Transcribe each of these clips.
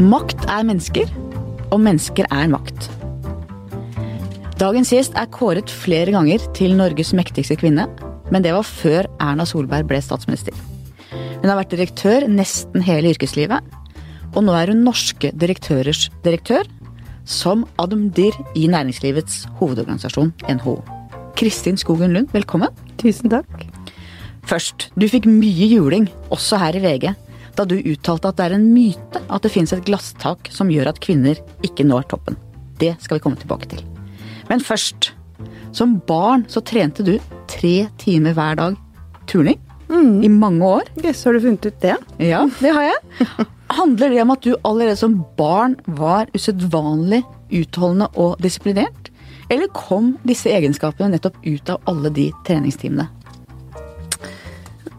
Makt er mennesker, og mennesker er makt. Dagens gjest er kåret flere ganger til Norges mektigste kvinne, men det var før Erna Solberg ble statsminister. Hun har vært direktør nesten hele yrkeslivet, og nå er hun norske direktørers direktør, som admdir i næringslivets hovedorganisasjon, NHO. Kristin Skogen Lund, velkommen. Tusen takk. Først, du fikk mye juling, også her i VG, da du uttalte at det er en myte at det finnes et glasstak som gjør at kvinner ikke når toppen. Det skal vi komme tilbake til. Men først. Som barn så trente du tre timer hver dag turning. Mm. I mange år. Yes, har du funnet ut det? Ja, det har jeg. Handler det om at du allerede som barn var usedvanlig utholdende og disiplinert? Eller kom disse egenskapene nettopp ut av alle de treningstimene?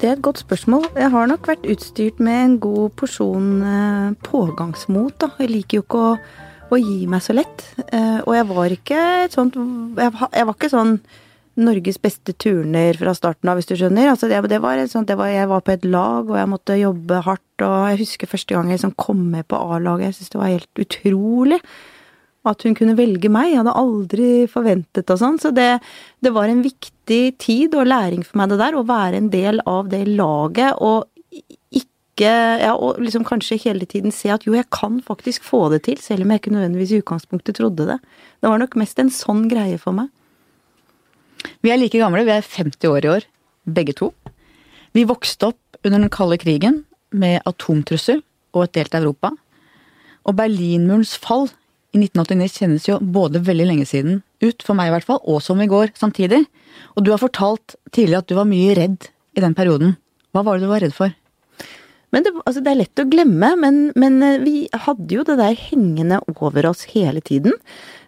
Det er et godt spørsmål. Jeg har nok vært utstyrt med en god porsjon eh, pågangsmot. Da. Jeg liker jo ikke å, å gi meg så lett. Eh, og jeg var ikke et sånt Jeg, var- ikke sånn Norges beste turner fra starten av, hvis du skjønner. Altså det, det var sånt, det var, jeg var på et lag, og jeg måtte jobbe hardt. Og jeg husker første gang jeg liksom kom med på A-laget. Jeg syntes det var helt utrolig at hun kunne velge meg. Jeg hadde aldri forventet og sånn. Så det, det var en viktig tid og læring for meg det der, å være en del av det laget og ikke Ja, og liksom kanskje hele tiden se at jo, jeg kan faktisk få det til, selv om jeg ikke nødvendigvis i utgangspunktet trodde det. Det var nok mest en sånn greie for meg. Vi er like gamle, vi er 50 år i år, begge to. Vi vokste opp under den kalde krigen med atomtrussel og et delt Europa. Og Berlinmurens fall i 1989 kjennes jo både veldig lenge siden ut, for meg i hvert fall, og som i går samtidig. Og du har fortalt tidligere at du var mye redd i den perioden. Hva var det du var redd for? Men det, altså det er lett å glemme, men, men eh, vi hadde jo det der hengende over oss hele tiden.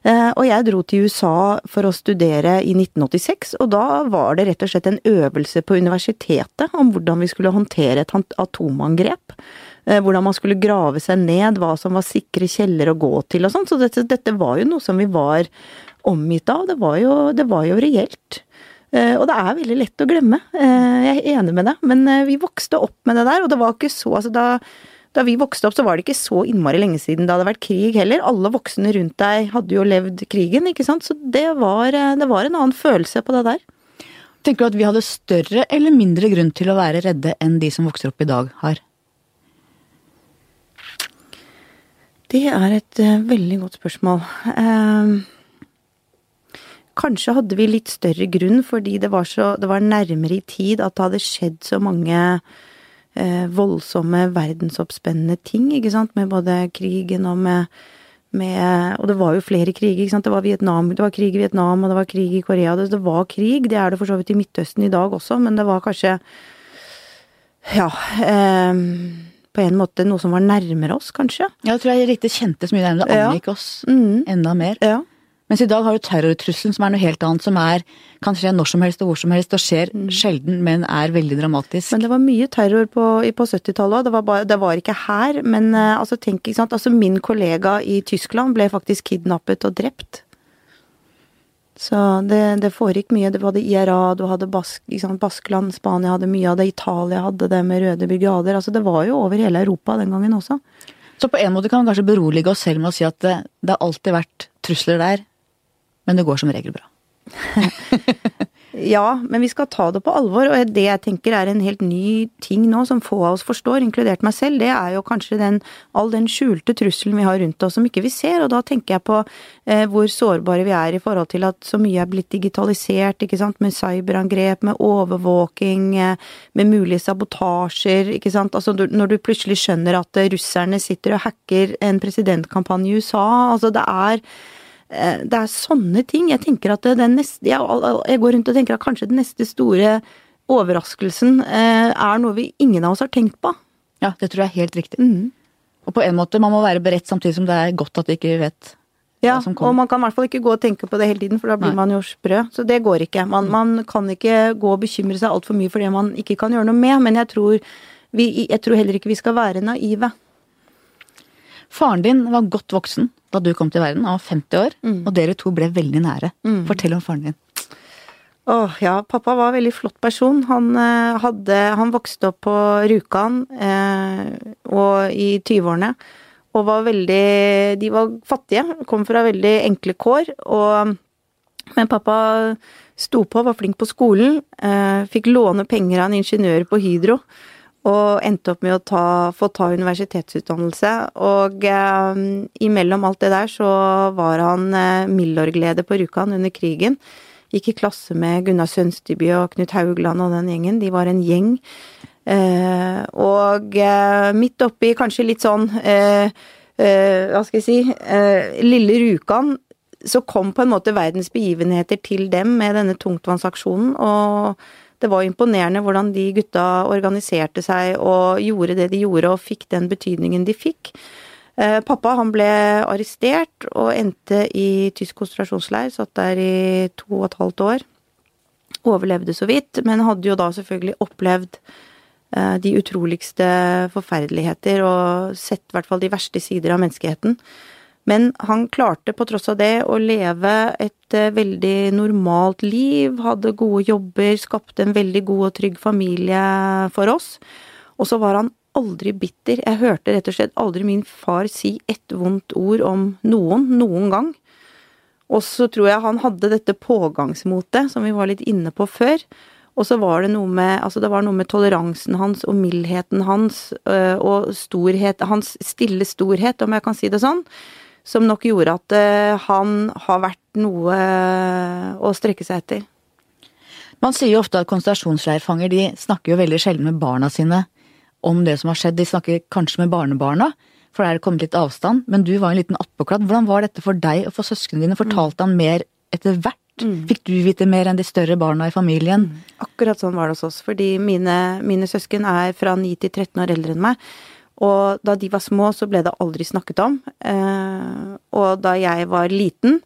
Eh, og jeg dro til USA for å studere i 1986, og da var det rett og slett en øvelse på universitetet om hvordan vi skulle håndtere et atomangrep. Eh, hvordan man skulle grave seg ned, hva som var sikre kjeller å gå til og sånn. Så dette, dette var jo noe som vi var omgitt av. Det var jo, det var jo reelt. Eh, Og det er veldig lett å glemme. Eh, Jeg er enig med deg, men vi vokste opp med det der, og det var ikke så altså da, da vi vokste opp, så var det ikke så innmari lenge siden det hadde vært krig heller. Alle voksne rundt deg hadde jo levd krigen, ikke sant. Så det var, det var en annen følelse på det der. Tenker du at vi hadde større eller mindre grunn til å være redde enn de som vokser opp i dag har? Det er et eh, veldig godt spørsmål. Eh, kanskje hadde vi litt større grunn fordi det var, så, det var nærmere i tid at det hadde skjedd så mange eh, voldsomme, verdensoppspennende ting, ikke sant, med både krigen og med, med Og det var jo flere kriger, ikke sant. Det var, Vietnam, det var krig i Vietnam, og det var krig i Korea. Det, det var krig. Det er det for så vidt i Midtøsten i dag også, men det var kanskje Ja. Eh, på en måte noe som var nærmere oss, kanskje. Ja, det tror jeg riktig kjente så mye nærmere. Det Ja. angikk oss Mm. enda mer. Ja. Mens i dag har du terrortrusselen, som er noe helt annet, som er, kan skje når som helst og hvor som helst, og skjer sjelden, men er veldig dramatisk. Men det var mye terror på, på 70-tallet òg. Det, var det var ikke her. Men eh, altså, tenk, ikke sant. Altså, min kollega i Tyskland ble faktisk kidnappet og drept. Så det, det foregikk mye. Du hadde IRA, du hadde Bask, liksom sant? Baskeland, Spania hadde mye av det, Italia hadde det med røde brigader. Altså, det var jo over hele Europa den gangen også. Så på en måte kan vi kanskje berolige oss selv med å si at det, det har alltid vært trusler der, men det går som regel bra. Ja, men vi skal ta det på alvor, og det jeg tenker er en helt ny ting nå som få av oss forstår, inkludert meg selv, det er jo kanskje den, all den skjulte trusselen vi har rundt oss som ikke vi ser, og da tenker jeg på eh, hvor sårbare vi er i forhold til at så mye er blitt digitalisert, ikke sant, med cyberangrep, med overvåking, eh, med mulige sabotasjer, ikke sant, altså når du plutselig skjønner at eh, russerne sitter og hacker en presidentkampanje i USA, altså det er det er sånne ting. Jeg tenker at det, den neste, jeg, går rundt og tenker at kanskje den neste store overraskelsen eh, er noe vi ingen av oss har tenkt på. Ja, det tror jeg er helt riktig. Mm. Og på en måte, man må være beredt samtidig som det er godt at vi ikke vet Ja, og man kan i hvert fall ikke gå og tenke på det hele tiden, for da blir Nei. man jo sprø. Så det går ikke. Man, man kan ikke gå og bekymre seg altfor mye for det man ikke kan gjøre noe med, men jeg tror, vi, jeg tror heller ikke vi skal være naive. Faren din var godt voksen da du kom til verden, han var 50 år, Mm. og dere to ble veldig nære. Fortell om faren din. Åh, ja, pappa var en veldig flott person. Han, eh, hadde, han vokste opp på Rjukan eh, i 20-årene. og var veldig De var fattige, kom fra veldig enkle kår, og Men pappa sto på, var flink på skolen, eh, fikk låne penger av en ingeniør på Hydro. Og endte opp med å ta, få ta universitetsutdannelse. Og eh, imellom alt det der så var han eh, Milorg-leder på Rjukan under krigen. Gikk i klasse med Gunnar Sønsteby og Knut Haugland og den gjengen. De var en gjeng. Eh, og eh, midt oppi kanskje litt sånn eh, eh, Hva skal jeg si Lille Rjukan så kom på en måte verdens begivenheter til dem med denne tungtvannsaksjonen, og det var imponerende hvordan de gutta organiserte seg og gjorde det de gjorde, og fikk den betydningen de fikk. Pappa han ble arrestert og endte i tysk konsentrasjonsleir, satt der i to og et halvt år. Overlevde så vidt, men hadde jo da selvfølgelig opplevd Eh, de utroligste forferdeligheter og sett i hvert fall de verste sider av menneskeheten. Men han klarte på tross av det å leve et eh, veldig normalt liv, hadde gode jobber, skapte en veldig god og trygg familie for oss. Og så var han aldri bitter. Jeg hørte rett og slett aldri min far si ett vondt ord om noen, noen gang. Og så tror jeg han hadde dette pågangsmotet, som vi var litt inne på før. Og så var det noe med Altså, det var noe med toleransen hans og mildheten hans øh, og storhet Hans stille storhet, om jeg kan si det sånn, som nok gjorde at øh, han har vært noe å strekke seg etter. Man sier jo ofte at konsentrasjonsleirfanger de snakker jo veldig sjelden med barna sine om det som har skjedd. De snakker kanskje med barnebarna, for der er det kommet litt avstand. Men du var en liten attpåklatt. Hvordan var dette for deg og for søsknene dine? Fortalte han mer etter hvert? Mm. Fikk du vite mer enn de større barna i familien? Mm. Akkurat sånn var det hos oss, fordi mine, mine søsken er fra 9 til 13 år eldre enn meg. Og da de var små, så ble det aldri snakket om. Eh, og da jeg var liten,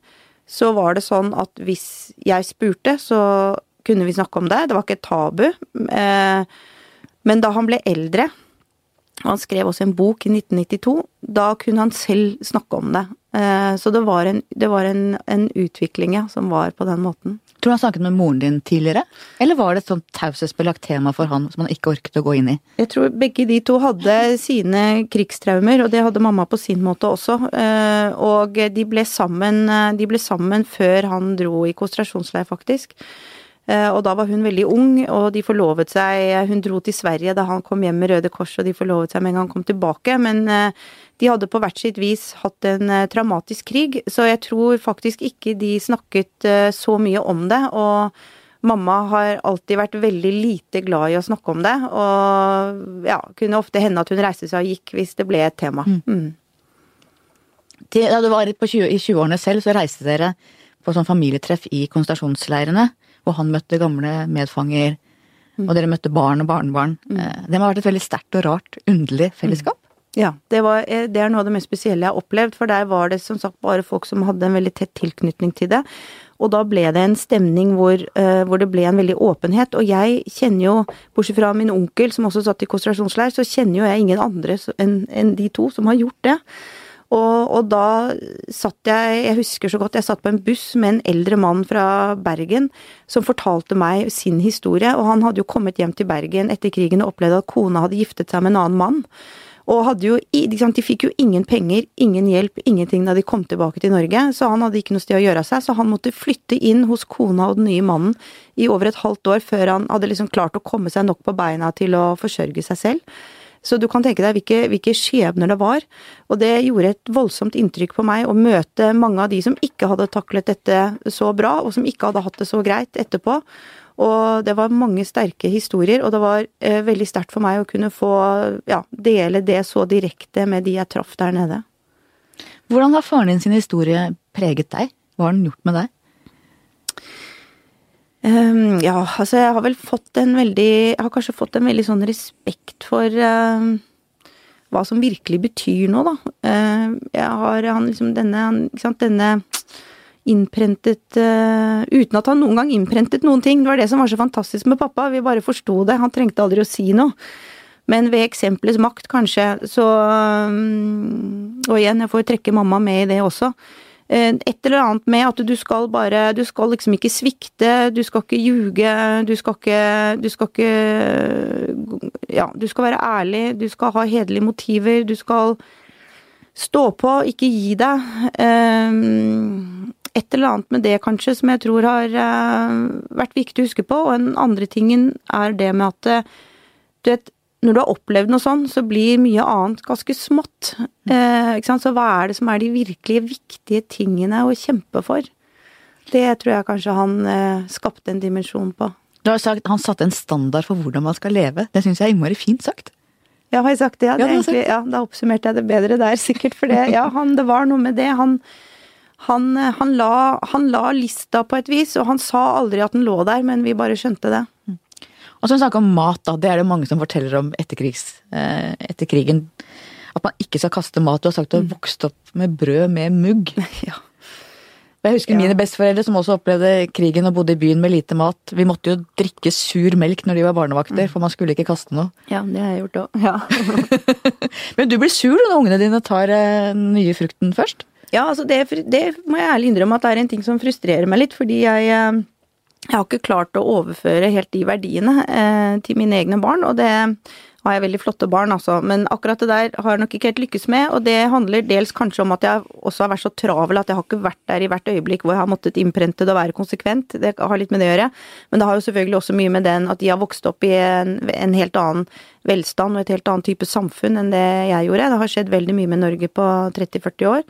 så var det sånn at hvis jeg spurte, så kunne vi snakke om det. Det var ikke et tabu. Eh, men da han ble eldre, og han skrev også en bok i 1992, da kunne han selv snakke om det. Eh, så det var en, det var en, en utvikling ja, som var på den måten. Tror du han snakket med moren din tidligere? Eller var det et sånt taushetsbelagt tema for han som han ikke orket å gå inn i? Jeg tror begge de to hadde sine krigstraumer, og det hadde mamma på sin måte også. Eh, og de ble sammen, de ble sammen før han dro i konsentrasjonsleir, faktisk. Eh, og da var hun veldig ung, og de forlovet seg Hun dro til Sverige da han kom hjem med Røde Kors, og de forlovet seg med en gang han kom tilbake. Men eh, de hadde på hvert sitt vis hatt en eh, traumatisk krig, så jeg tror faktisk ikke de snakket så mye om det. Og mamma har alltid vært veldig lite glad i å snakke om det, og ja, kunne ofte hende at hun reiste seg og gikk hvis det ble et tema. Mm. Mm. Da du var 20, i 20-årene selv, så reiste dere på sånn familietreff i konsentrasjonsleirene og han møtte gamle medfanger, mm. og dere møtte barn og barnebarn. Mm. Eh, det må ha vært et veldig sterkt og rart, underlig fellesskap. Mm. Ja, det, var, eh, det, er noe av det mest spesielle jeg har opplevd, for der var det som sagt bare folk som hadde en veldig tett tilknytning til det. Og da ble det en stemning hvor, uh, hvor, det ble en veldig åpenhet. Og jeg kjenner jo, bortsett fra min onkel som også satt i konsentrasjonsleir, så kjenner jo jeg ingen andre enn en de to som har gjort det. Og, og, da satt jeg, jeg husker så godt, jeg satt på en buss med en eldre mann fra Bergen som fortalte meg sin historie, og han hadde jo kommet hjem til Bergen etter krigen og opplevd at kona hadde giftet seg med en annen mann. Og hadde jo, De fikk jo ingen penger, ingen hjelp, ingenting da de kom tilbake til Norge. Så han hadde ikke noe sted å gjøre seg, så han måtte flytte inn hos kona og den nye mannen i over et halvt år før han hadde liksom klart å komme seg nok på beina til å forsørge seg selv. Så du kan tenke deg hvilke, hvilke skjebner det var. Og det gjorde et voldsomt inntrykk på meg å møte mange av de som ikke hadde taklet dette så bra, og som ikke hadde hatt det så greit etterpå. Og det var mange sterke historier, og det var eh, veldig sterkt for meg å kunne få ja, dele det så direkte med de jeg traff der nede. Hvordan har faren din sin historie preget deg? Hva har den gjort med deg? Um, ja, altså jeg har vel fått en veldig Jeg har kanskje fått en veldig sånn respekt for uh, hva som virkelig betyr noe, da. Uh, jeg har han liksom denne, ikke sant, denne innprentet uh, Uten at han noen gang innprentet noen ting. Det var det som var så fantastisk med pappa. Vi bare forsto det. Han trengte aldri å si noe. Men ved eksempelets makt, kanskje, så um, Og igjen, jeg får trekke mamma med i det også. Eh, et eller annet med at du skal bare Du skal liksom ikke svikte, du skal ikke ljuge, du skal ikke Du skal ikke Ja, du skal være ærlig, du skal ha hederlige motiver, du skal Stå på, ikke gi deg. Um, et eller annet med det kanskje som jeg tror har uh, vært viktig å huske på. Og den andre tingen er det med at du vet, når du har opplevd noe sånn, så blir mye annet ganske smått. Eh, så hva er det som er de virkelig viktige tingene å kjempe for? Det tror jeg kanskje han eh, skapte en dimensjon på. Du har sagt Han satte en standard for hvordan man skal leve. Det syns jeg er innmari fint sagt. Ja, har jeg sagt det? Ja, det ja, egentlig, ja, da oppsummerte jeg det bedre der, sikkert. For det, ja, han, det var noe med det. Han, han, han, la, han la lista på et vis, og han sa aldri at den lå der, men vi bare skjønte det. Og så snakke om mat, da. Det er det mange som forteller om etter, krigs, eh, etter krigen. At man ikke skal kaste mat. Du har sagt du har mm. vokst opp med brød med mugg. Ja. Jeg husker mine besteforeldre som også opplevde krigen og bodde i byen med lite mat. Vi måtte jo drikke sur melk når de var barnevakter, mm. for man skulle ikke kaste noe. Ja, det har jeg gjort òg. Ja. Men du blir sur når ungene dine tar den nye frukten først? Ja, altså det, det, må jeg ærlig innrømme at det er en ting som frustrerer meg litt, fordi jeg eh, jeg har ikke klart å overføre helt de verdiene eh, til mine egne barn, og det har jeg veldig flotte barn, altså. Men akkurat det der har jeg nok ikke helt lykkes med, og det handler dels kanskje om at jeg også har vært så travel at jeg har ikke vært der i hvert øyeblikk hvor jeg har måttet innprente det og være konsekvent. Det har litt med det å gjøre. Men det har jo selvfølgelig også mye med den at de har vokst opp i en, en helt annen velstand og et helt annet type samfunn enn det jeg gjorde. Det har skjedd veldig mye med Norge på 30-40 år.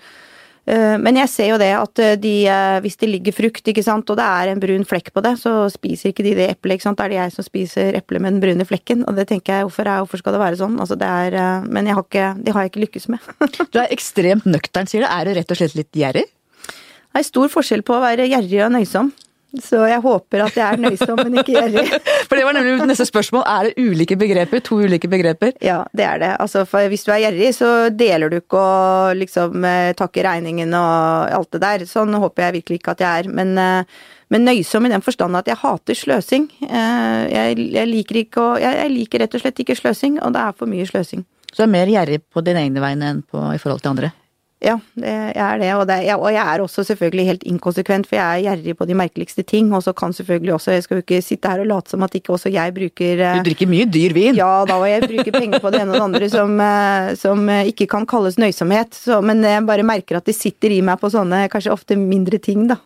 Eh, men jeg ser jo det at eh, de, eh, hvis det ligger frukt, ikke sant, og det er en brun flekk på det, så spiser ikke de det eplet, ikke sant. Da er det jeg som spiser eplet med den brune flekken. Og det tenker jeg, hvorfor, er, hvorfor skal det være sånn? Altså det er Men har ikke, det har jeg ikke lykkes med. du er ekstremt nøktern, sier du. Er du rett og slett litt gjerrig? Det er stor forskjell på å være gjerrig og nøysom. Så jeg håper at jeg er nøysom, men ikke gjerrig. For det var nemlig neste spørsmål. Er det ulike begreper? To ulike begreper? Ja, det er det. Altså, hvis du er gjerrig, så deler du ikke og liksom eh, takker regningen og alt det der. Sånn håper jeg virkelig ikke at jeg er. Men, eh, men nøysom i den forstand at jeg hater sløsing. Eh, jeg, jeg, liker ikke å jeg, jeg, liker rett og slett ikke sløsing, og det er for mye sløsing. Så du er mer gjerrig på dine egne vegne enn på, i forhold til andre? Ja, det, jeg er det og, det. og, jeg er også selvfølgelig helt inkonsekvent, for jeg er gjerrig på de merkeligste ting. Og så kan selvfølgelig også Jeg skal jo ikke sitte her og late som at ikke også jeg bruker Du drikker mye dyr vin? Ja da, og jeg bruker penger på det ene og det andre som, eh, som ikke kan kalles nøysomhet. Så, men jeg bare merker at det sitter i meg på sånne kanskje ofte mindre ting, da.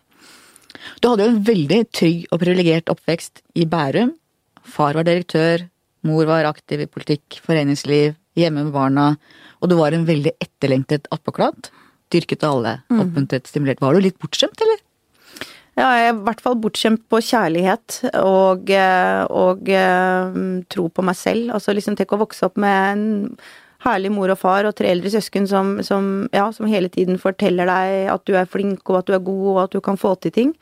Du hadde jo en veldig trygg og privilegert oppvekst i Bærum. Far var direktør, mor var aktiv i politikk, foreningsliv, hjemme med barna. Og du var en veldig etterlengtet attpåklatt. Dyrket av alle, mm. oppmuntret, stimulert. Var du litt bortskjemt, eller? Ja, jeg er i hvert fall bortskjemt på kjærlighet og, eh, og, eh, tro på meg selv. Altså liksom tenk å vokse opp med en herlig mor og far og tre eldre søsken som, som, ja, som hele tiden forteller deg at du er flink og at du er god og at du kan få til ting.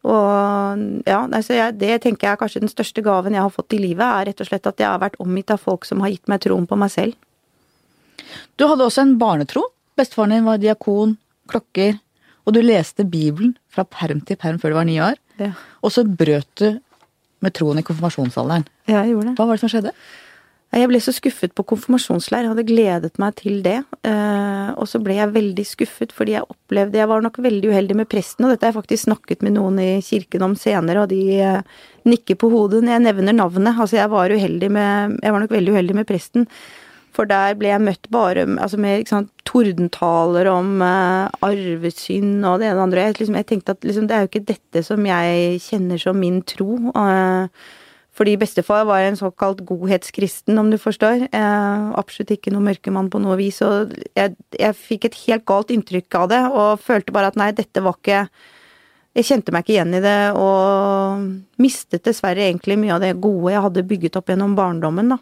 Og ja, altså jeg, det tenker jeg er kanskje den største gaven jeg har fått i livet, er rett og slett at jeg har vært omgitt av folk som har gitt meg troen på meg selv. Du hadde også en barnetro. Bestefaren din var diakon, klokker, og du leste Bibelen fra perm til perm før du var ni år. Ja. Og så brøt du med troen i konfirmasjonsalderen. Ja, jeg gjorde det. Hva var det som skjedde? Jeg ble så skuffet på konfirmasjonsleir, jeg hadde gledet meg til det. Eh, og så ble jeg veldig skuffet fordi jeg opplevde Jeg var nok veldig uheldig med presten, og dette har jeg faktisk snakket med noen i kirken om senere, og de eh, nikker på hodet når jeg nevner navnet. Altså jeg var uheldig med Jeg var nok veldig uheldig med presten. For der ble jeg møtt bare altså med sant, tordentaler om uh, arvesynd og det ene og det andre. Jeg, liksom, jeg tenkte at liksom, det er jo ikke dette som jeg kjenner som min tro. Uh, fordi bestefar var en såkalt godhetskristen, om du forstår. Eh, absolutt ikke noe mørkemann på noe vis. Og jeg, jeg, fikk et helt galt inntrykk av det, og følte bare at nei, dette var ikke Jeg kjente meg ikke igjen i det, og mistet dessverre egentlig mye av det gode jeg hadde bygget opp gjennom barndommen, da.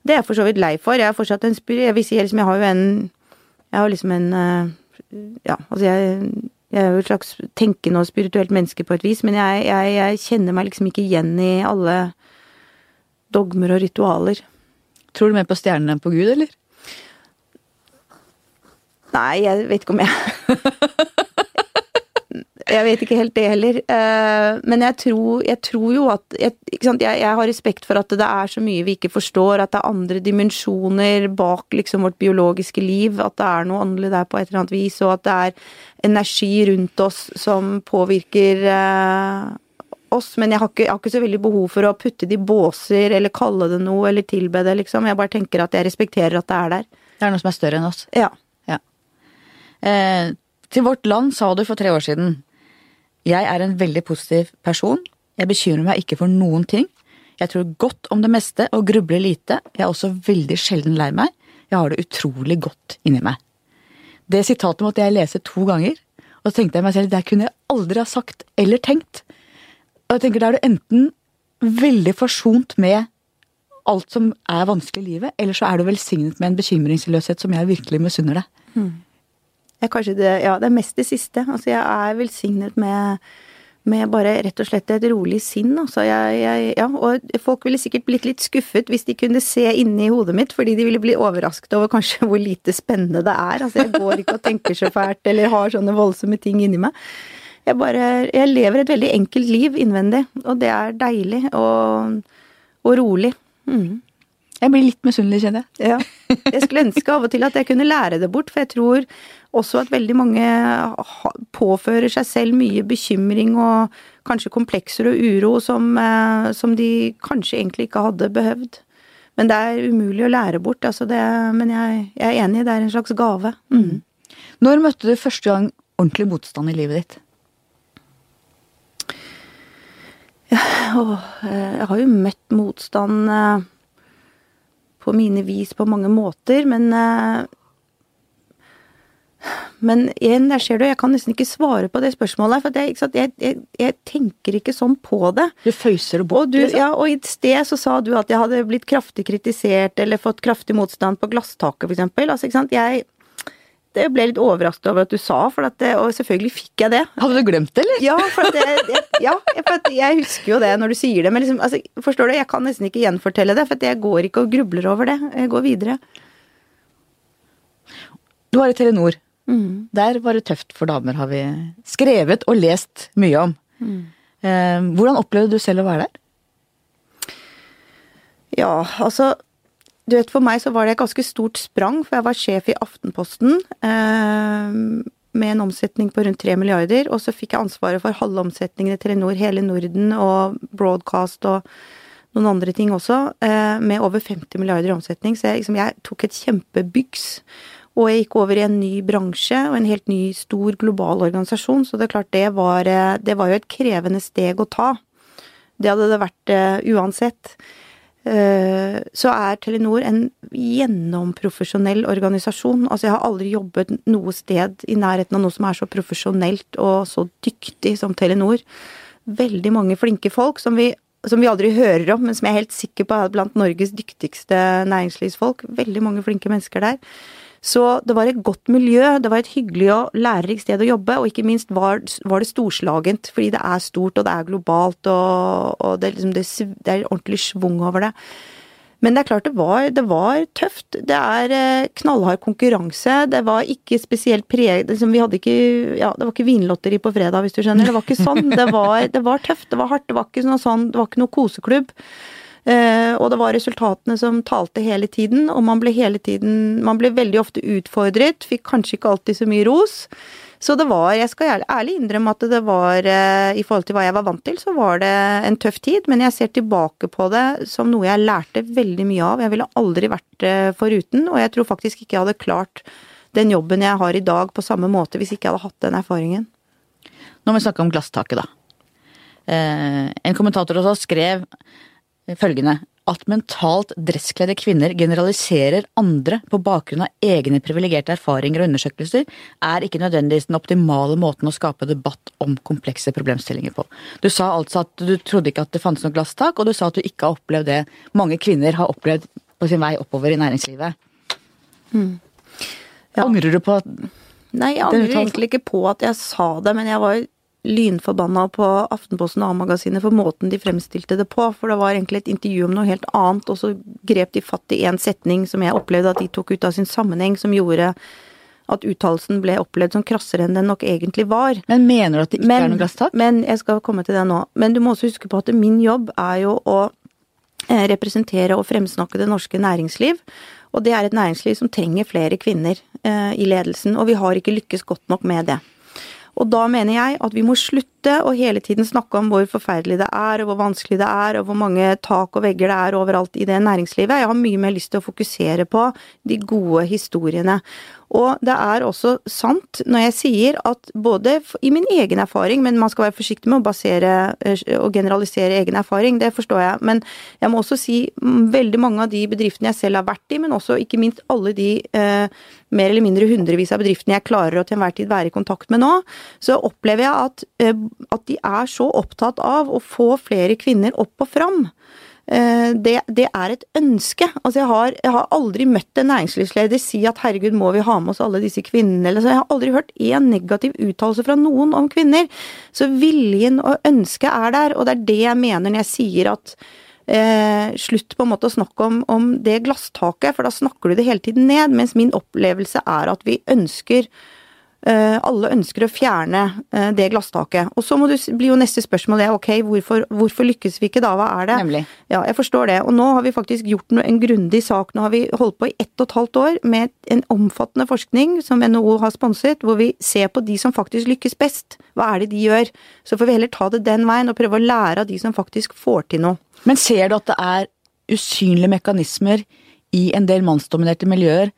Det er jeg for så vidt lei for. Jeg er fortsatt en spyr... Jeg vil si liksom, jeg har jo en Jeg har liksom en eh, Ja, altså jeg jeg er jo et slags tenkende og spirituelt menneske på et vis, men jeg, jeg, jeg kjenner meg liksom ikke igjen i alle dogmer og ritualer. Tror du mer på stjernene enn på Gud, eller? Nei, jeg vet ikke om jeg Jeg vet ikke helt det heller. Eh, men jeg tror, jeg tror jo at jeg, jeg, har respekt for at det er så mye vi ikke forstår, at det er andre dimensjoner bak liksom vårt biologiske liv, at det er noe åndelig der på et eller annet vis, og at det er energi rundt oss som påvirker eh, oss, men jeg har, ikke, jeg har, ikke, så veldig behov for å putte det i båser eller kalle det noe eller tilbe det, liksom. Jeg bare tenker at jeg respekterer at det er der. Det er noe som er større enn oss? Ja. ja. Eh, til Vårt Land sa du for tre år siden Jeg er en veldig positiv person. Jeg bekymrer meg ikke for noen ting. Jeg tror godt om det meste og grubler lite. Jeg er også veldig sjelden lei meg. Jeg har det utrolig godt inni meg. Det sitatet måtte jeg lese to ganger, og så tenkte jeg meg selv det kunne jeg aldri ha sagt eller tenkt. Og jeg tenker Da er du enten veldig forsont med alt som er vanskelig i livet, eller så er du velsignet med en bekymringsløshet som jeg virkelig misunner deg. Ja, kanskje det, ja, det er mest det siste. Altså, jeg er velsignet med, med bare rett og slett et rolig sinn. Altså, jeg, jeg, ja, og folk ville sikkert blitt litt skuffet hvis de kunne se inni hodet mitt, fordi de ville bli overrasket over kanskje hvor lite spennende det er. Altså, jeg går ikke og tenker så fælt, eller har sånne voldsomme ting inni meg. Jeg bare Jeg lever et veldig enkelt liv innvendig, og det er deilig og, og rolig. Mm. Jeg blir litt misunnelig, kjenner jeg. Ja. Jeg skulle ønske av og til at jeg kunne lære det bort, for jeg tror også at veldig mange påfører seg selv mye bekymring og kanskje komplekser og uro som, eh, som de kanskje egentlig ikke hadde behøvd. Men det er umulig å lære bort, altså det, men jeg, jeg, er enig, det er en slags gave. Mm. Når møtte du første gang ordentlig motstand i livet ditt? Ja, å, jeg har jo møtt motstand eh, på mine vis på mange måter, men eh, men igjen, der ser du, jeg kan nesten ikke svare på det spørsmålet. For jeg, jeg, jeg, jeg, tenker ikke sånn på det. Du føyser det bort? Og, du, liksom. ja, og i sted så sa du at jeg hadde blitt kraftig kritisert eller fått kraftig motstand på glasstaket, for eksempel. Altså, ikke sant. Jeg det ble litt overrasket over at du sa, for at det, og selvfølgelig fikk jeg det. Hadde du glemt det, eller? Ja, for, at jeg, ja, for at jeg husker jo det når du sier det. Men liksom, altså, forstår du, jeg kan nesten ikke gjenfortelle det, for jeg går ikke og grubler over det. Jeg går videre. Du var i Telenor. Mm. Der var det tøft for damer, har vi skrevet og lest mye om. Mm. Eh, hvordan opplevde du selv å være der? Ja, altså du vet, For meg så var det et ganske stort sprang, for jeg var sjef i Aftenposten eh, med en omsetning på rundt 3 milliarder, og så fikk jeg ansvaret for halve omsetningen i Telenor, hele Norden og broadcast og noen andre ting også, eh, med over 50 milliarder i omsetning. Så jeg, liksom, jeg tok et kjempebyggs. Og jeg gikk over i en ny bransje og en helt ny, stor global organisasjon, så det er klart det var, eh, det var jo et krevende steg å ta. Det hadde det vært uh, uansett. Eh, så er Telenor en gjennomprofesjonell organisasjon. Altså jeg har aldri jobbet noe sted i nærheten av noe som er så profesjonelt og så dyktig som Telenor. Veldig mange flinke folk som vi, som vi aldri hører om, men som jeg er helt sikker på er blant Norges dyktigste næringslivsfolk. Veldig mange flinke mennesker der. Så det var et godt miljø, det var et hyggelig og lærerikt sted å jobbe, og ikke minst var, var det storslagent, fordi det er stort og det er globalt og, og det, liksom, det, det, er ordentlig schwung over det. Men det er klart det var, det var tøft. Det er eh, knallhard konkurranse. Det var ikke spesielt preget liksom, Vi hadde ikke Ja, det var ikke vinlotteri på fredag, hvis du skjønner. Det var ikke sånn. Det var, det var tøft, det var hardt. Det var ikke noe sånn, det var ikke noe koseklubb. Eh, og det var resultatene som talte hele tiden, og man ble hele tiden Man ble veldig ofte utfordret, fikk kanskje ikke alltid så mye ros. Så det var, jeg skal ærlig innrømme at det var, eh, i forhold til hva jeg var vant til, så var det en tøff tid, men jeg ser tilbake på det som noe jeg lærte veldig mye av. Jeg ville aldri vært det foruten, og jeg tror faktisk ikke jeg hadde klart den jobben jeg har i dag på samme måte hvis ikke jeg hadde hatt den erfaringen. Nå må vi snakke om glasstaket, da. Eh, en kommentator oss skrev følgende at mentalt dresskledde kvinner generaliserer andre på bakgrunn av egne privilegerte erfaringer og undersøkelser, er ikke nødvendigvis den optimale måten å skape debatt om komplekse problemstillinger på. Du sa altså at du trodde ikke at det fantes noe glasstak, og du sa at du ikke har opplevd det mange kvinner har opplevd på sin vei oppover i næringslivet. Mm. Ja. Angrer du på at Nei, jeg angrer egentlig ikke på at jeg sa det, men jeg var lynforbanna på Aftenposten og A-magasinet for måten de fremstilte det på. For det var egentlig et intervju om noe helt annet, og så grep de fatt i én setning som jeg opplevde at de tok ut av sin sammenheng, som gjorde at uttalelsen ble opplevd som krassere enn den nok egentlig var. Men mener du at det ikke men, er noe glasstak? Men jeg skal komme til det nå. Men du må også huske på at min jobb er jo å eh, representere og fremsnakke det norske næringsliv. Og det er et næringsliv som trenger flere kvinner eh, i ledelsen, og vi har ikke lykkes godt nok med det. Og da mener jeg at vi må slutte å hele tiden snakke om hvor forferdelig det er, og hvor vanskelig det er, og hvor mange tak og vegger det er overalt i det næringslivet. Jeg har mye mer lyst til å fokusere på de gode historiene. Og det er også sant når jeg sier at både i min egen erfaring, men man skal være forsiktig med å basere eh, og generalisere egen erfaring, det forstår jeg, men jeg må også si mm, veldig mange av de bedriftene jeg selv har vært i, men også ikke minst alle de eh, mer eller mindre hundrevis av bedriftene jeg klarer å til enhver tid være i kontakt med nå, så opplever jeg at, eh, at de er så opptatt av å få flere kvinner opp og fram. Eh, det, det, er et ønske. Altså jeg har, jeg har, aldri møtt en næringslivsleder si at herregud, må vi ha med oss alle disse kvinnene? Eller, jeg har aldri hørt én negativ uttalelse fra noen om kvinner. Så viljen og ønsket er der, og det er det jeg mener når jeg sier at eh, slutt på en måte å snakke om, om det glasstaket, for da snakker du det hele tiden ned. Mens min opplevelse er at vi ønsker alle ønsker å fjerne eh, det glasstaket. Og så blir jo neste spørsmål det, ok, hvorfor, hvorfor, lykkes vi ikke da, hva er det? Nemlig. Ja, jeg forstår det. Og nå har vi faktisk gjort en grundig sak. Nå har vi holdt på i ett og et halvt år med en omfattende forskning som NHO har sponset, hvor vi ser på de som faktisk lykkes best. Hva er det de gjør? Så får vi heller ta det den veien og prøve å lære av de som faktisk får til noe. Men ser du at det er usynlige mekanismer i en del mannsdominerte miljøer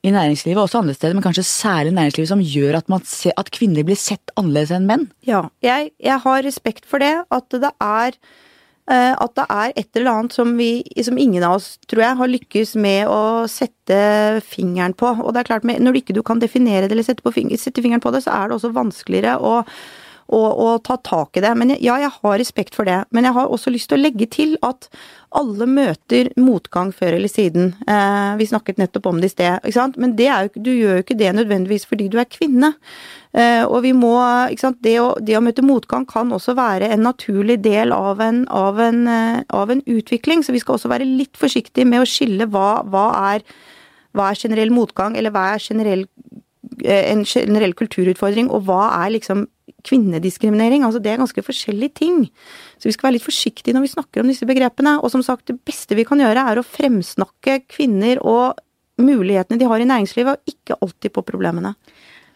i næringslivet, også andre steder, men kanskje særlig næringslivet, som gjør at, ser, at kvinner blir sett annerledes enn menn? Ja, jeg, jeg, har respekt for det. At det er eh, at det er et eller annet som, vi, som ingen av oss, tror jeg, har lykkes med å sette fingeren på. Og det er klart, når du ikke kan definere det eller sette, fingeren, sette fingeren på det, så er det også vanskeligere å og, ta tak i det. Men ja, jeg har respekt for det. Men jeg har også lyst til å legge til at alle møter motgang før eller siden. Eh, vi snakket nettopp om det i sted. ikke sant? Men jo, du gjør jo ikke det nødvendigvis fordi du er kvinne. Eh, og vi må ikke sant? Det å, det å, møte motgang kan også være en naturlig del av en, av, en, eh, av en, utvikling. Så vi skal også være litt forsiktige med å skille hva, hva, er, hva er generell motgang, eller hva er generell en generell kulturutfordring, og hva er liksom kvinnediskriminering. Altså det er ganske forskjellige ting. Så vi skal være litt forsiktige når vi snakker om disse begrepene. Og som sagt, det beste vi kan gjøre er å fremsnakke kvinner og mulighetene de har i næringslivet, og ikke alltid på problemene.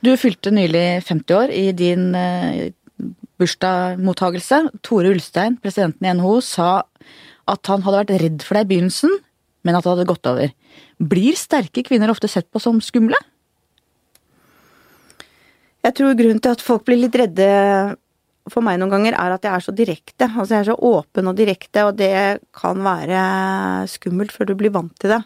Du fylte nylig 50 år i din uh, bursdagsmottagelse. Tore Ulstein, presidenten i NHO, sa at han hadde vært redd for deg i begynnelsen, men at det hadde gått over. Blir sterke kvinner ofte sett på som skumle? Jeg tror grunnen til at folk blir litt redde for meg noen ganger, er at jeg er så direkte. Altså jeg er så åpen og direkte, og det kan være skummelt før du blir vant til det.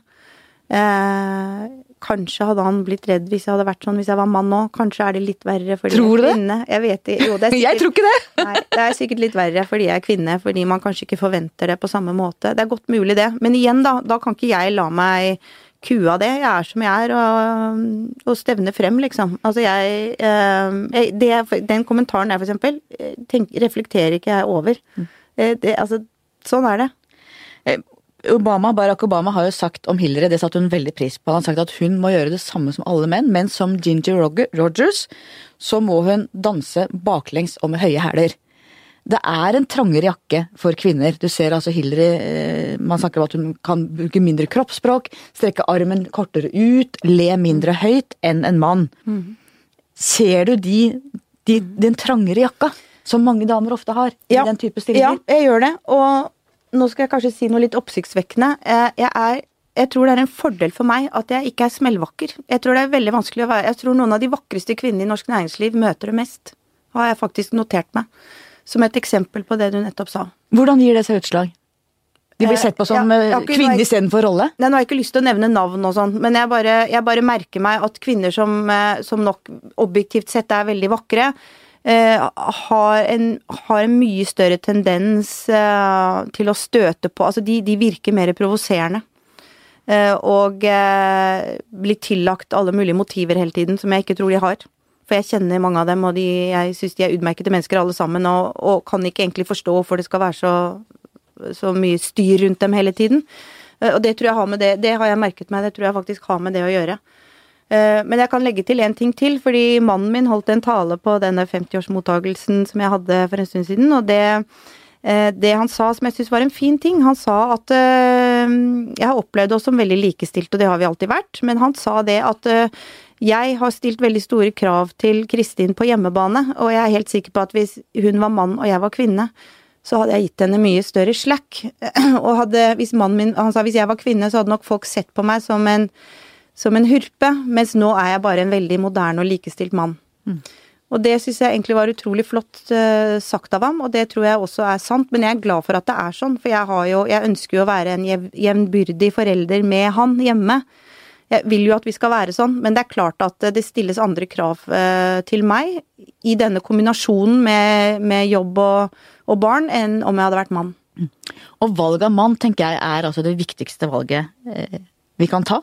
Eh, kanskje hadde han blitt redd hvis jeg hadde vært sånn hvis jeg var mann nå. Kanskje er det litt verre fordi tror jeg er kvinne. Jeg vet ikke. Jo, det er sikkert, jeg tror ikke det! nei, det er sikkert litt verre fordi jeg er kvinne, fordi man kanskje ikke forventer det på samme måte. Det er godt mulig, det. Men igjen, da. Da kan ikke jeg la meg kua det. Jeg er som jeg er, og, og stevner frem, liksom. Altså jeg eh, det, Den kommentaren der, for eksempel, eh, tenk, reflekterer ikke jeg over. Mm. Eh, det, altså, sånn er det. Obama, Barack Obama har jo sagt om Hillary, det satte hun veldig pris på. Han har sagt at hun må gjøre det samme som alle menn, men som Ginger Rogers så må hun danse baklengs og med høye hæler. Det er en trangere jakke for kvinner. Du ser altså Hillary eh, Man snakker om at hun kan bruke mindre kroppsspråk, strekke armen kortere ut, le mindre høyt enn en mann. Mm. Ser du de, de, den trangere jakka som mange damer ofte har i ja. den type stillinger? Ja, jeg gjør det. Og nå skal jeg kanskje si noe litt oppsiktsvekkende. Eh, jeg er jeg tror det er en fordel for meg at jeg ikke er smellvakker. Jeg tror det er veldig vanskelig å være Jeg tror noen av de vakreste kvinnene i norsk næringsliv møter det mest. Har jeg faktisk notert meg. Som et eksempel på det du nettopp sa. Hvordan gir det seg utslag? De blir sett på som ja, eh, kvinne istedenfor rolle? Nei, Nå har jeg ikke lyst til å nevne navn og sånn, men jeg bare, jeg bare, merker meg at kvinner som, eh, som, nok objektivt sett er veldig vakre, eh, har, en, har, en, mye større tendens eh, til å støte på Altså, de, de virker mer provoserende. Eh, og eh, blir tillagt alle mulige motiver hele tiden som jeg ikke tror de har. For jeg kjenner mange av dem, og de, jeg syns de er utmerkede mennesker alle sammen, og, og, kan ikke egentlig forstå hvorfor det skal være så, så mye styr rundt dem hele tiden. Eh, og det tror jeg har med det Det har jeg merket meg, det tror jeg faktisk har med det å gjøre. Eh, men jeg kan legge til en ting til, fordi mannen min holdt en tale på denne 50-årsmottagelsen som jeg hadde for en stund siden, og det, eh, det han sa som jeg syns var en fin ting, han sa at Jeg har opplevd oss som veldig likestilt, og det har vi alltid vært, men han sa det at Jeg har stilt veldig store krav til Kristin på hjemmebane, og jeg er helt sikker på at hvis hun var mann og jeg var kvinne, så hadde jeg gitt henne mye større slack. Og hadde, hvis mannen min Han sa hvis jeg var kvinne, så hadde nok folk sett på meg som en, som en hurpe, mens nå er jeg bare en veldig moderne og likestilt mann. Mm. Og det syns jeg egentlig var utrolig flott uh, sagt av ham, og det tror jeg også er sant. Men jeg er glad for at det er sånn, for jeg, jo, jeg ønsker jo å være en jevnbyrdig forelder med han hjemme. Jeg vil jo at vi skal være sånn, men det er klart at det stilles andre krav uh, til meg i denne kombinasjonen med, med jobb og, og, barn enn om jeg hadde vært mann. Mm. Og valg av mann tenker jeg er altså det viktigste valget uh, vi kan ta.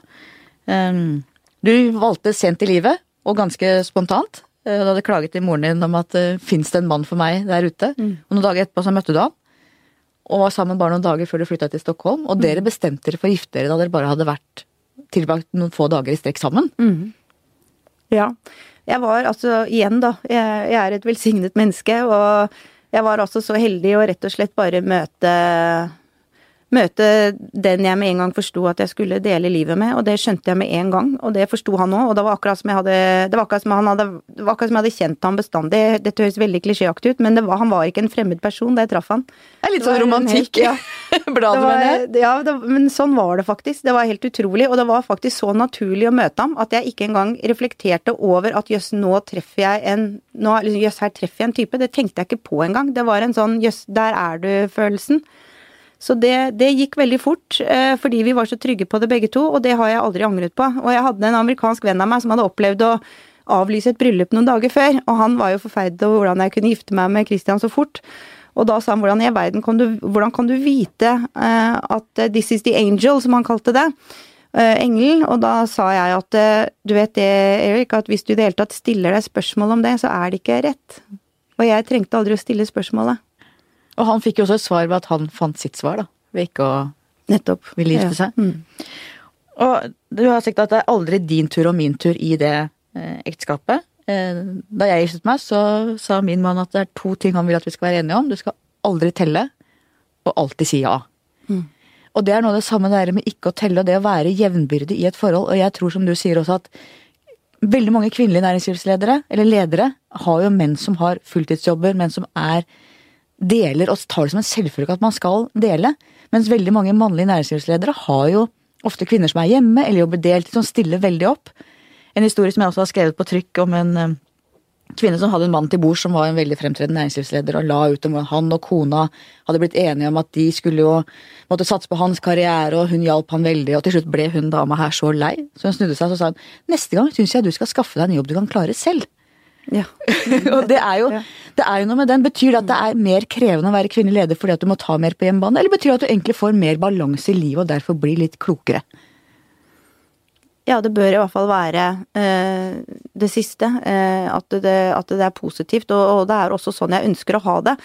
Um, du valgte sent i livet, og ganske spontant. Eh, du hadde klaget til moren din om at fins det en mann for meg der ute. Mm. Og noen dager etterpå så møtte du han. Og var sammen bare noen dager før du flytta til Stockholm. Og mm. dere bestemte dere for å gifte dere da dere bare hadde vært tilbrakt noen få dager i strekk sammen. Mm. Ja. Jeg var altså, igjen da, jeg, jeg er et velsignet menneske. Og jeg var altså så heldig å rett og slett bare møte møte den jeg med en gang forsto at jeg skulle dele livet med, og det skjønte jeg med en gang, og det forsto han òg, og det var akkurat som jeg hadde Det var akkurat som, han hadde, det var akkurat som jeg hadde kjent ham bestandig. Dette høres veldig klisjéaktig ut, men var, han var ikke en fremmed person da jeg traff han. Det er litt sånn romantikk. ja. Bladet med det. Ja, det, men sånn var det faktisk. Det var helt utrolig, og det var faktisk så naturlig å møte ham at jeg ikke engang reflekterte over at jøss, nå treffer jeg en nå, Jøss, her treffer jeg en type. Det tenkte jeg ikke på engang. Det var en sånn jøss, der er du-følelsen. Så det, det, gikk veldig fort, eh, fordi vi var så trygge på det begge to, og det har jeg aldri angret på. Og jeg hadde en amerikansk venn av meg som hadde opplevd å avlyse et bryllup noen dager før, og han var jo forferdet over hvordan jeg kunne gifte meg med Christian så fort. Og da sa han hvordan i verden kan du, hvordan kan du vite eh, at uh, this is the angel, som han kalte det. Eh, engelen. Og da sa jeg at du vet det, Erik, at hvis du i det hele tatt stiller deg spørsmål om det, så er det ikke rett. Og jeg trengte aldri å stille spørsmålet. Og han fikk jo også et svar ved at han fant sitt svar, da. Ved ikke å Nettopp. ville gifte seg. Mm. Og du har sagt at det er aldri din tur og min tur i det eh, ekteskapet. Eh, da jeg giftet meg, så sa min mann at det er to ting han vil at vi skal være enige om. Du skal aldri telle, og alltid si ja. Mm. Og det er noe av det samme der med ikke å telle og det å være jevnbyrdig i et forhold. Og jeg tror som du sier også at veldig mange kvinnelige næringslivsledere, eller ledere, har jo menn som har fulltidsjobber, menn som er deler og tar det som en selvfølge at man skal dele. Mens veldig mange mannlige næringslivsledere har jo ofte kvinner som er hjemme eller jobber deltid, som stiller veldig opp. En historie som jeg også har skrevet på trykk om en eh, kvinne som hadde en mann til bords som var en veldig fremtredende næringslivsleder, og la ut om hvordan han og kona hadde blitt enige om at de skulle jo måtte satse på hans karriere, og hun hjalp han veldig, og til slutt ble hun dama her så lei, så hun snudde seg og sa hun, neste gang syns jeg du skal skaffe deg en jobb du kan klare selv. Ja. og det er, jo, det er jo noe med den. Betyr det at det er mer krevende å være kvinnelig leder fordi at du må ta mer på hjemmebane, eller betyr det at du egentlig får mer balanse i livet og derfor blir litt klokere? Ja, det bør i hvert fall være eh, det siste. Eh, at, det, at, det, er positivt. Og, og, det er også sånn jeg ønsker å ha det.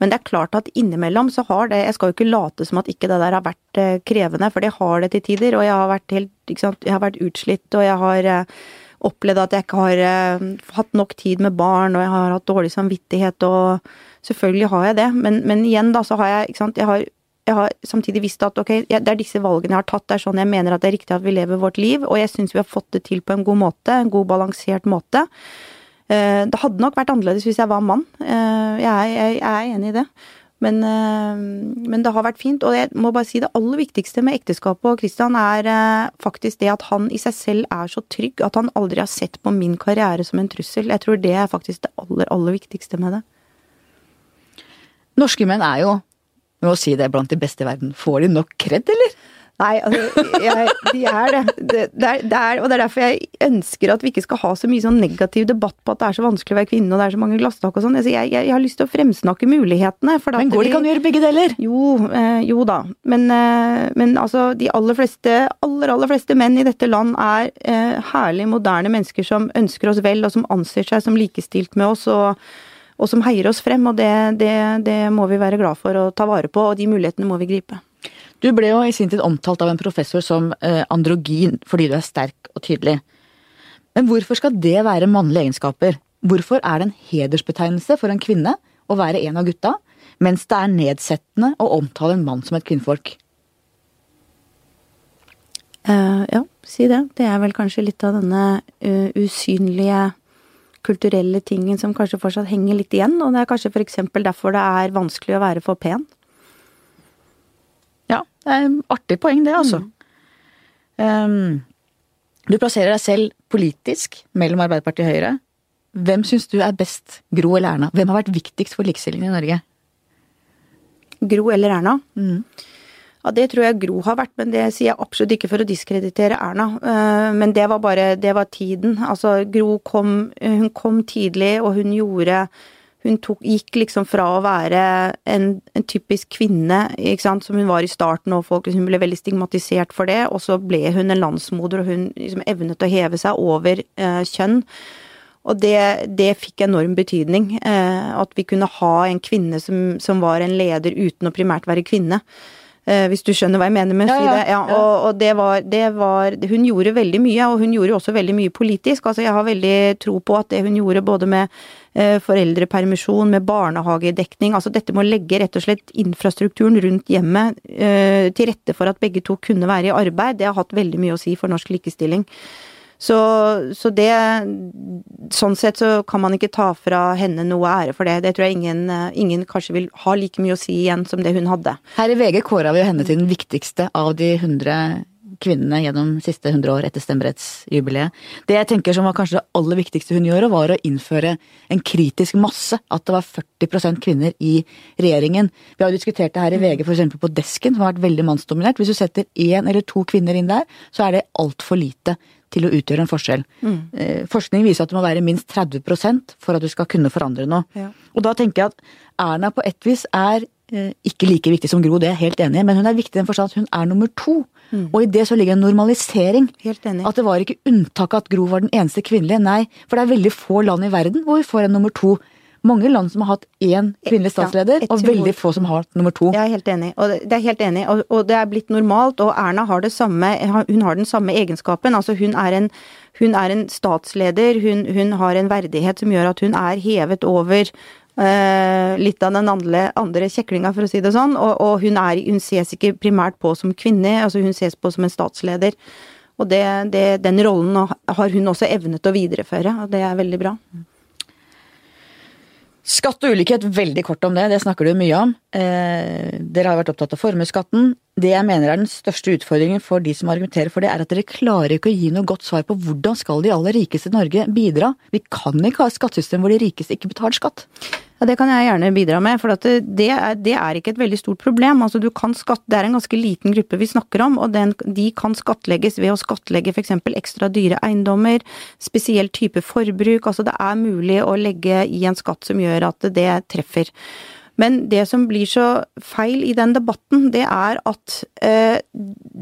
Men det er klart at innimellom så har det Jeg skal jo ikke late som at ikke det der har vært eh, krevende, for det har det til tider. Og jeg har vært helt ikke sant, Jeg har vært utslitt, og jeg har eh, opplevd at jeg ikke har uh, hatt nok tid med barn, og jeg har hatt dårlig samvittighet, og selvfølgelig har jeg det. Men, men igjen, da, så har jeg ikke sant, jeg har, jeg har samtidig visst at ok, det er disse valgene jeg har tatt, det er sånn jeg mener at det er riktig at vi lever vårt liv, og jeg syns vi har fått det til på en god måte, en god balansert måte. Uh, det hadde nok vært annerledes hvis jeg var mann, uh, jeg, jeg, jeg er enig i det. Men, eh, men, det har vært fint. Og jeg må bare si det aller viktigste med ekteskapet og Christian er eh, faktisk det at han i seg selv er så trygg at han aldri har sett på min karriere som en trussel. Jeg tror det er faktisk det aller, aller viktigste med det. Norske menn er jo, med å si det, blant de beste i verden. Får de nok kred, eller? Nei, altså, jeg, de er det. Det, det, er, det er, og det er derfor jeg ønsker at vi ikke skal ha så mye sånn negativ debatt på at det er så vanskelig å være kvinne, og det er så mange glasstak og sånn. Jeg, jeg, jeg, har lyst til å fremsnakke mulighetene. men går det ikke an å gjøre begge deler? Jo, eh, jo da. Men, eh, men, altså, de aller fleste, aller, aller fleste menn i dette land er eh, herlig moderne mennesker som ønsker oss vel, og som anser seg som likestilt med oss. og og som heier oss frem, og det, det, det må vi være glad for å ta vare på, og de mulighetene må vi gripe. Du ble jo i sin tid omtalt av en professor som eh, androgyn fordi du er sterk og tydelig. Men hvorfor skal det være mannlige egenskaper? Hvorfor er det en hedersbetegnelse for en kvinne å være en av gutta, mens det er nedsettende å omtale en mann som et kvinnfolk? Uh, ja, si det. Det er vel kanskje litt av denne uh, usynlige kulturelle tingen som kanskje fortsatt henger litt igjen, og det er kanskje f.eks. derfor det er vanskelig å være for pen. Det er et artig poeng det, altså. Mm. Um, du plasserer deg selv politisk mellom Arbeiderpartiet og Høyre. Hvem syns du er best, Gro eller Erna? Hvem har vært viktigst for likestillingen i Norge? Gro eller Erna? Mm. Ja, det tror jeg Gro har vært, men det sier jeg absolutt ikke for å diskreditere Erna. Eh, men det var bare Det var tiden. Altså, Gro kom Hun kom tidlig, og hun gjorde hun tok, gikk liksom fra å være en, en, typisk kvinne, sant, som hun var i starten, og folk, hun ble veldig stigmatisert for det, og så ble hun en landsmoder, og hun liksom evnet å heve seg over eh, kjønn. Og det, det, fikk enorm betydning. Eh, at vi kunne ha en kvinne som, som, var en leder uten å primært være kvinne. Eh, hvis du skjønner hva jeg mener med å ja, si det. Ja, og, og det, var, det, var, Hun gjorde veldig mye, og hun gjorde også veldig mye politisk. Altså, jeg har veldig tro på at det hun gjorde både med foreldrepermisjon, med barnehagedekning Altså dette med å legge rett og slett infrastrukturen rundt hjemmet eh, til rette for at begge to kunne være i arbeid, det har hatt veldig mye å si for norsk likestilling. Så, så, det Sånn sett så kan man ikke ta fra henne noe ære for det. Det tror jeg ingen, ingen kanskje vil ha like mye å si igjen som det hun hadde. Her i VG kåra vi henne til den viktigste av de 100 kvinnene gjennom siste 100 år etter stemmerettsjubileet. Det jeg tenker som var kanskje det aller viktigste hun gjorde, var å innføre en kritisk masse. At det var 40% kvinner i regjeringen. Vi har jo diskutert det her i VG f.eks. på Desken, som har vært veldig mannsdominert. Hvis du setter én eller to kvinner inn der, så er det altfor lite til å utgjøre en forskjell. Mm. Eh, forskning viser at det må være minst 30% for at du skal kunne forandre noe. Ja. Og da tenker jeg at Erna på et vis er eh, ikke like viktig som Gro, det er jeg helt enig i, men hun er viktig i den forstand at hun er nummer to. Mm. Og i det så ligger en normalisering. Helt enig. At det var ikke unntaket at Gro var den eneste kvinnelige, nei. For det er veldig få land i verden hvor vi får en nummer to mange land som har hatt én kvinnelig statsleder, ja, og veldig få som har nummer to. Jeg er helt enig, og det er helt enig, og, og det er blitt normalt. Og Erna har det samme, hun har den samme egenskapen. Altså hun er en, hun er en statsleder, hun, hun, har en verdighet som gjør at hun er hevet over litt av den andre, andre kjeklinga, for å si det sånn. Og, og hun, er, hun, ses ikke primært på som kvinne, altså hun ses på som en statsleder. Og det, det, den rollen har hun også evnet å videreføre, og det er veldig bra. Skatt og ulikhet, veldig kort om det, det snakker du mye om. Eh, dere har vært opptatt av formuesskatten. Det jeg mener er den største utfordringen for de som argumenterer for det, er at dere klarer ikke å gi noe godt svar på hvordan skal de aller rikeste i Norge bidra. Vi kan ikke ha et skattesystem hvor de rikeste ikke betaler skatt. Ja, Det kan jeg gjerne bidra med, for det, det, er, det, er, ikke et veldig stort problem. Altså, skatt, det er en ganske liten gruppe vi snakker om, og den, de kan skattlegges ved å skattlegge f.eks. ekstra dyre eiendommer, spesiell type forbruk. Altså det er mulig å legge i en skatt som gjør at det treffer. Men det som blir så feil i den debatten, det er at eh,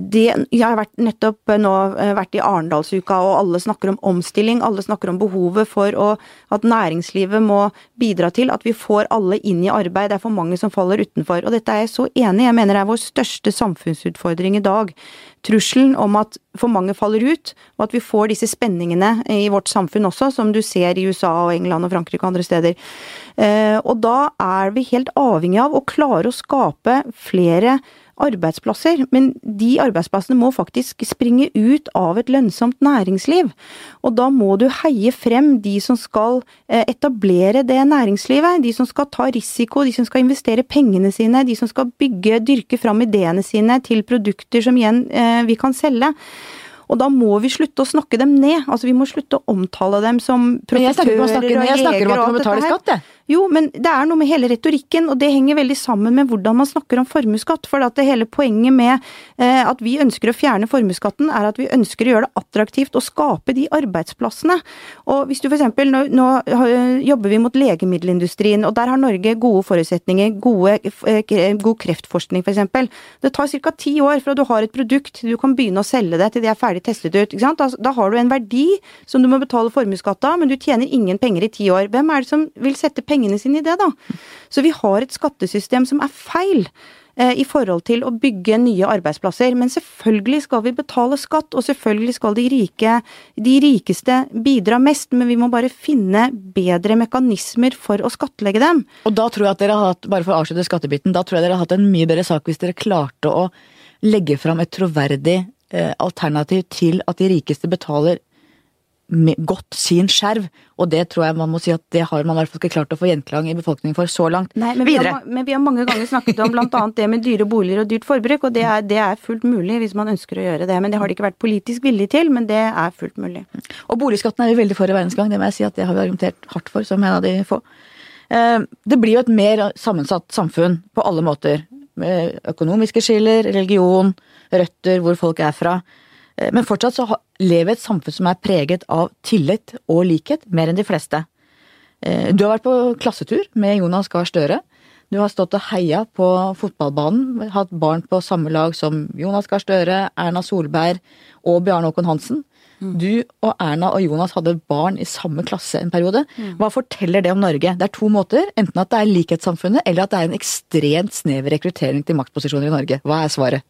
det Jeg har vært, nettopp nå eh, vært i Arendalsuka, og alle snakker om omstilling. Alle snakker om behovet for å, at næringslivet må bidra til at vi får alle inn i arbeid. Det er for mange som faller utenfor. Og dette er jeg så enig i. Jeg mener det er vår største samfunnsutfordring i dag trusselen om at for mange faller ut, og at vi får disse spenningene i vårt samfunn også, som du ser i USA og England og Frankrike og andre steder. Eh, og da er vi helt avhengig av å klare å skape flere arbeidsplasser, men de arbeidsplassene må faktisk springe ut av et lønnsomt næringsliv. Og da må du heie frem de som skal eh, etablere det næringslivet, de som skal ta risiko, de som skal investere pengene sine, de som skal bygge, dyrke fram ideene sine til produkter som igjen eh, vi kan selge. Og da må vi slutte å snakke dem ned. Altså Vi må slutte å omtale dem som profitører og jeger. Jeg snakker om at de må betale skatt, jeg. Jo, men det er noe med hele retorikken, og det henger veldig sammen med hvordan man snakker om formuesskatt. For at det hele poenget med eh, at vi ønsker å fjerne formuesskatten, er at vi ønsker å gjøre det attraktivt å skape de arbeidsplassene. Og hvis du f.eks. Nå, nå jobber vi mot legemiddelindustrien, og der har Norge gode forutsetninger. Gode, eh, god kreftforskning, f.eks. Det tar ca. ti år fra du har et produkt du kan begynne å selge det til det er ferdig testet ut. Da, da har du en verdi som du må betale formuesskatt av, men du tjener ingen penger i ti år. Hvem er det som vil sette penger pengene sine i det, da. Så vi har et skattesystem som er feil eh, i forhold til å bygge nye arbeidsplasser. Men selvfølgelig skal vi betale skatt, og selvfølgelig skal de rike, de rikeste bidra mest, men vi må bare finne bedre mekanismer for å skattlegge dem. Og da tror jeg at dere har hatt, bare for å avslutte skattebiten, da tror jeg dere har hatt en mye bedre sak hvis dere klarte å legge fram et troverdig eh, alternativ til at de rikeste betaler godt sin skjerv, og det tror jeg man må si at det har man i hvert fall ikke klart å få gjenklang i befolkningen for så langt. Nei, men vi, Videre. har, men vi har mange ganger snakket om bl.a. det med dyre boliger og dyrt forbruk, og det er, det er fullt mulig hvis man ønsker å gjøre det. Men det har det ikke vært politisk vilje til, men det er fullt mulig. Og boligskatten er vi veldig for i verdensgang, det må jeg si at det har vi argumentert hardt for som en av de få. Eh, Det blir jo et mer sammensatt samfunn på alle måter. Med økonomiske skiller, religion, røtter, hvor folk er fra. Eh, Men fortsatt så lever i et samfunn som er preget av tillit og likhet, mer enn de fleste. Eh, Du har vært på klassetur med Jonas Gahr Støre. Du har stått og heia på fotballbanen, hatt barn på samme lag som Jonas Gahr Støre, Erna Solberg og Bjarne Håkon Hansen. Du og Erna og Jonas hadde barn i samme klasse en periode. Hva forteller det om Norge? Det er to måter. Enten at det er likhetssamfunnet, eller at det er en ekstremt snever rekruttering til maktposisjoner i Norge. Hva er svaret?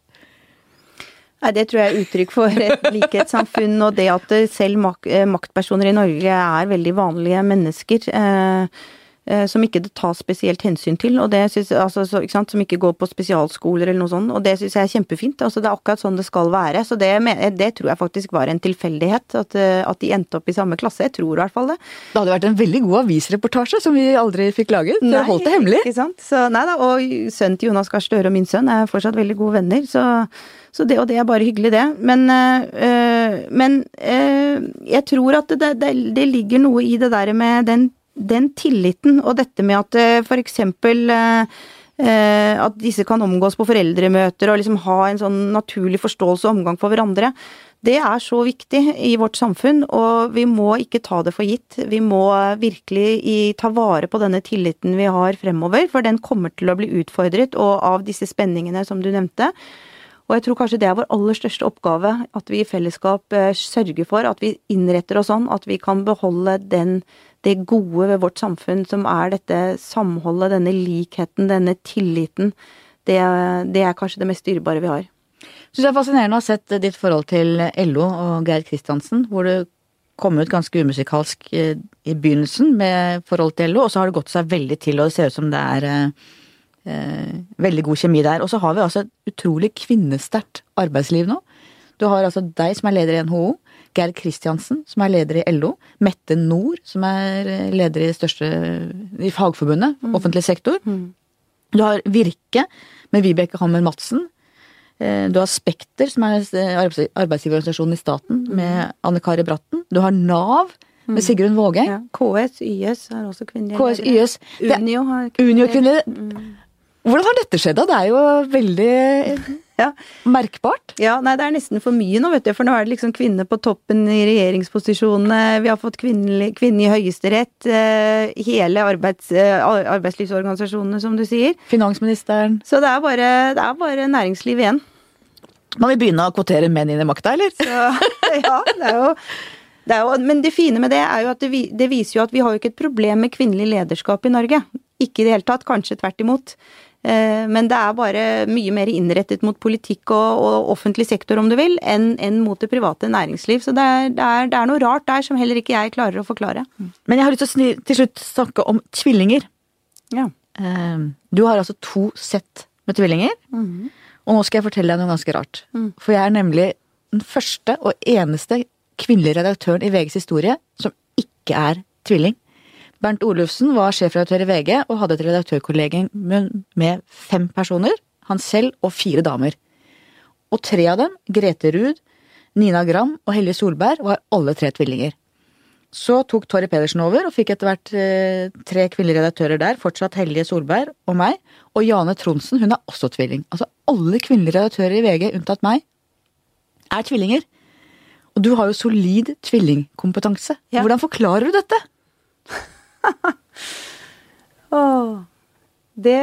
Nei, Det tror jeg er uttrykk for et likhetssamfunn, og det at eh, selv eh, maktpersoner i Norge er veldig vanlige mennesker. Eh, eh, som ikke det tas spesielt hensyn til, og det synes, altså, så, ikke sant, som ikke går på spesialskoler eller noe sånt. Og det syns jeg er kjempefint. altså Det er akkurat sånn det skal være. Så det, det tror jeg faktisk var en tilfeldighet, at, at de endte opp i samme klasse. Jeg tror i hvert fall det. Det hadde vært en veldig god avisreportasje som vi aldri fikk laget. Dere holdt det hemmelig. Ikke sant? Så, nei da, og sønnen til Jonas Gahr Støre og min sønn er fortsatt veldig gode venner, så, så det, og det er bare hyggelig, det. Men, øh, men øh, jeg tror at det, det, det ligger noe i det der med den, den tilliten, og dette med at f.eks. øh, at disse kan omgås på foreldremøter og liksom ha en sånn naturlig forståelse og omgang for hverandre. Det er så viktig i vårt samfunn, og vi må ikke ta det for gitt. Vi må virkelig i, ta vare på denne tilliten vi har fremover, for den kommer til å bli utfordret, og av disse spenningene som du nevnte. Og jeg tror kanskje det er vår aller største oppgave, at vi i fellesskap eh, sørger for at vi innretter oss sånn at vi kan beholde den, det gode ved vårt samfunn, som er dette samholdet, denne likheten, denne tilliten. Det, det er kanskje det mest dyrebare vi har. Syns det er fascinerende å ha sett ditt forhold til LO og Geir Kristiansen, hvor du kom ut ganske umusikalsk eh, i begynnelsen med forhold til LO, og så har det gått seg veldig til, og det ser ut som det er eh, veldig god kjemi der. Og så har vi altså et utrolig kvinnesterkt arbeidsliv nå. Du har altså deg som er leder i NHO, Geir Kristiansen som er leder i LO, Mette Nord som er eh, leder i største i Fagforbundet, offentlig sektor. Du har Virke med Vibeke Hammer Madsen. Eh, Du har Spekter, som er eh, arbeidsgiverorganisasjonen i staten, med Anne Kari Bratten. Du har Nav med Sigrun Vågeng. Ja. KS, YS har også kvinnelige KS. YS. Det, Unio har Unio kvinner. Hvordan har dette skjedd, da? Det er jo veldig Ja. merkbart. Ja, nei, det er nesten for mye nå, vet du. For nå er det liksom kvinner på toppen i regjeringsposisjonene. Vi har fått kvinne, kvinne i Høyesterett. Eh, hele arbeids, eh, arbeidslivsorganisasjonene, som du sier. Finansministeren. Så det er bare, det er bare næringsliv igjen. Man vil begynne å kvotere menn inn i makta, eller? Så ja, det er jo det er jo, men det fine med det er jo at det, det viser jo at vi har jo ikke et problem med kvinnelig lederskap i Norge. Ikke i det hele tatt, kanskje tvert imot. Eh, Men det er bare mye mer innrettet mot politikk og, og offentlig sektor, om du vil, enn enn mot det private næringsliv. Så det er, det, er, det er noe rart der som heller ikke jeg klarer å forklare. Men jeg har lyst til å til slutt snakke om tvillinger. Ja. Eh, Du har altså to sett med tvillinger. Og nå skal jeg fortelle deg noe ganske rart. For jeg er nemlig den første og eneste kvinnelige redaktøren i VGs historie som ikke er tvilling. Bernt Olufsen var sjefredaktør i VG og hadde et redaktørkollegium med fem personer. Han selv og fire damer. Og tre av dem, Grete Ruud, Nina Gram og Helje Solberg, var alle tre tvillinger. Så tok Torry Pedersen over og fikk etter hvert eh, tre kvinnelige redaktører der. Fortsatt Helge Solberg og meg. Og Jane Tronsen, hun er også tvilling. Altså alle kvinnelige redaktører i VG, unntatt meg, er tvillinger. Og du har jo solid tvillingkompetanse. Ja. Hvordan forklarer du dette? Åh. Det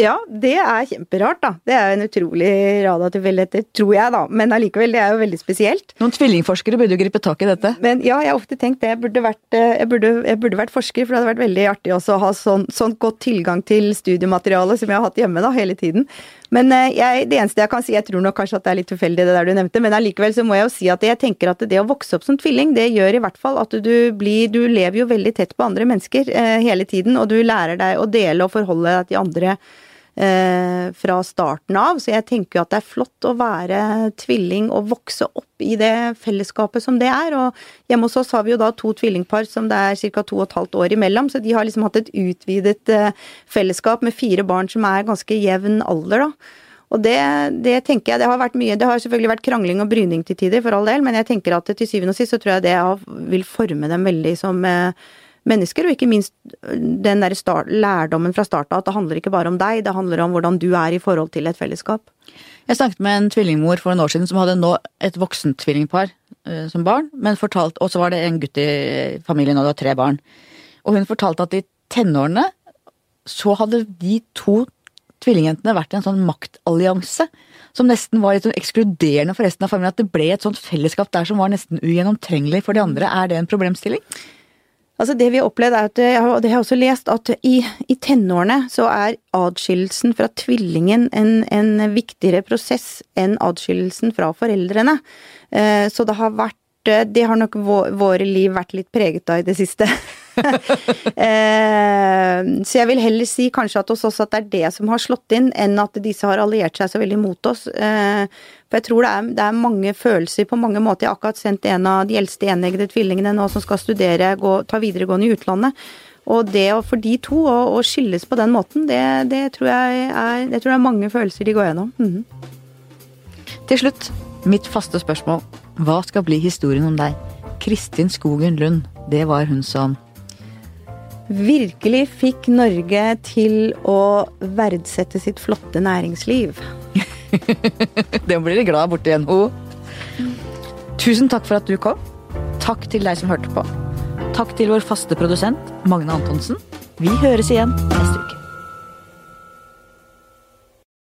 Ja, det er kjemperart, da. Det er en utrolig rad av tilfeldigheter, tror jeg, da. Men allikevel, det er jo veldig spesielt. Noen tvillingforskere burde jo gripe tak i dette. Men ja, jeg har ofte tenkt det. Jeg burde vært, eh, jeg burde, jeg burde vært forsker, for det hadde vært veldig artig også å ha sånn, sånn godt tilgang til studiemateriale som jeg har hatt hjemme da, hele tiden. Men eh, jeg, det eneste jeg kan si, jeg tror nok kanskje at det er litt tilfeldig det der du nevnte, men allikevel så må jeg jo si at jeg tenker at det å vokse opp som tvilling, det gjør i hvert fall at du blir Du lever jo veldig tett på andre mennesker eh, hele tiden, og du lærer deg å dele og forholde deg til andre fra starten av. Så jeg tenker jo at det er flott å være tvilling og vokse opp i det fellesskapet som det er. Og hjemme hos oss har vi jo da to tvillingpar som det er ca. to og et halvt år imellom, så de har liksom hatt et utvidet eh, fellesskap med fire barn som er ganske jevn alder, da. Og det, det, tenker jeg, det har vært mye Det har selvfølgelig vært krangling og bryning til tider, for all del, men jeg tenker at til syvende og sist så tror jeg det vil forme dem veldig som eh, mennesker, og ikke minst øh, den der start, lærdommen fra starten av at det handler ikke bare om deg, det handler om hvordan du er i forhold til et fellesskap. Jeg snakket med en tvillingmor for noen år siden som hadde nå et voksent tvillingpar uh, som barn, men fortalt, og så var det en gutt i familien, og det var tre barn. Og hun fortalte at i tenårene så hadde de to tvillingjentene vært i en sånn maktallianse som nesten var litt sånn ekskluderende for resten av familien. At det ble et sånt fellesskap der som var nesten ugjennomtrengelig for de andre. Er det en problemstilling? Altså Det vi har opplevd, er at, og det har jeg også lest, at i, i tenårene så er adskillelsen fra tvillingen en, en viktigere prosess enn adskillelsen fra foreldrene. Eh, så det har vært det har nok våre liv vært litt preget av i det siste. Eh, så jeg vil heller si kanskje at hos at det er det som har slått inn, enn at disse har alliert seg så veldig mot oss. Eh, for jeg tror det er, det er mange følelser på mange måter. Jeg har akkurat sendt en av de eldste eneggede tvillingene nå som skal studere, gå, ta videregående i utlandet. Og det å for de to å, å skilles på den måten, det, det, tror jeg er, det tror jeg er mange følelser de går gjennom. Mm -hmm. Til slutt, mitt faste spørsmål. Hva skal bli historien om deg? Kristin Skogen Lund, det var hun som Virkelig fikk Norge til å verdsette sitt flotte næringsliv. det blir de glad borti NHO. Tusen takk for at du kom. Takk til deg som hørte på. Takk til vår faste produsent Magne Antonsen. Vi høres igjen neste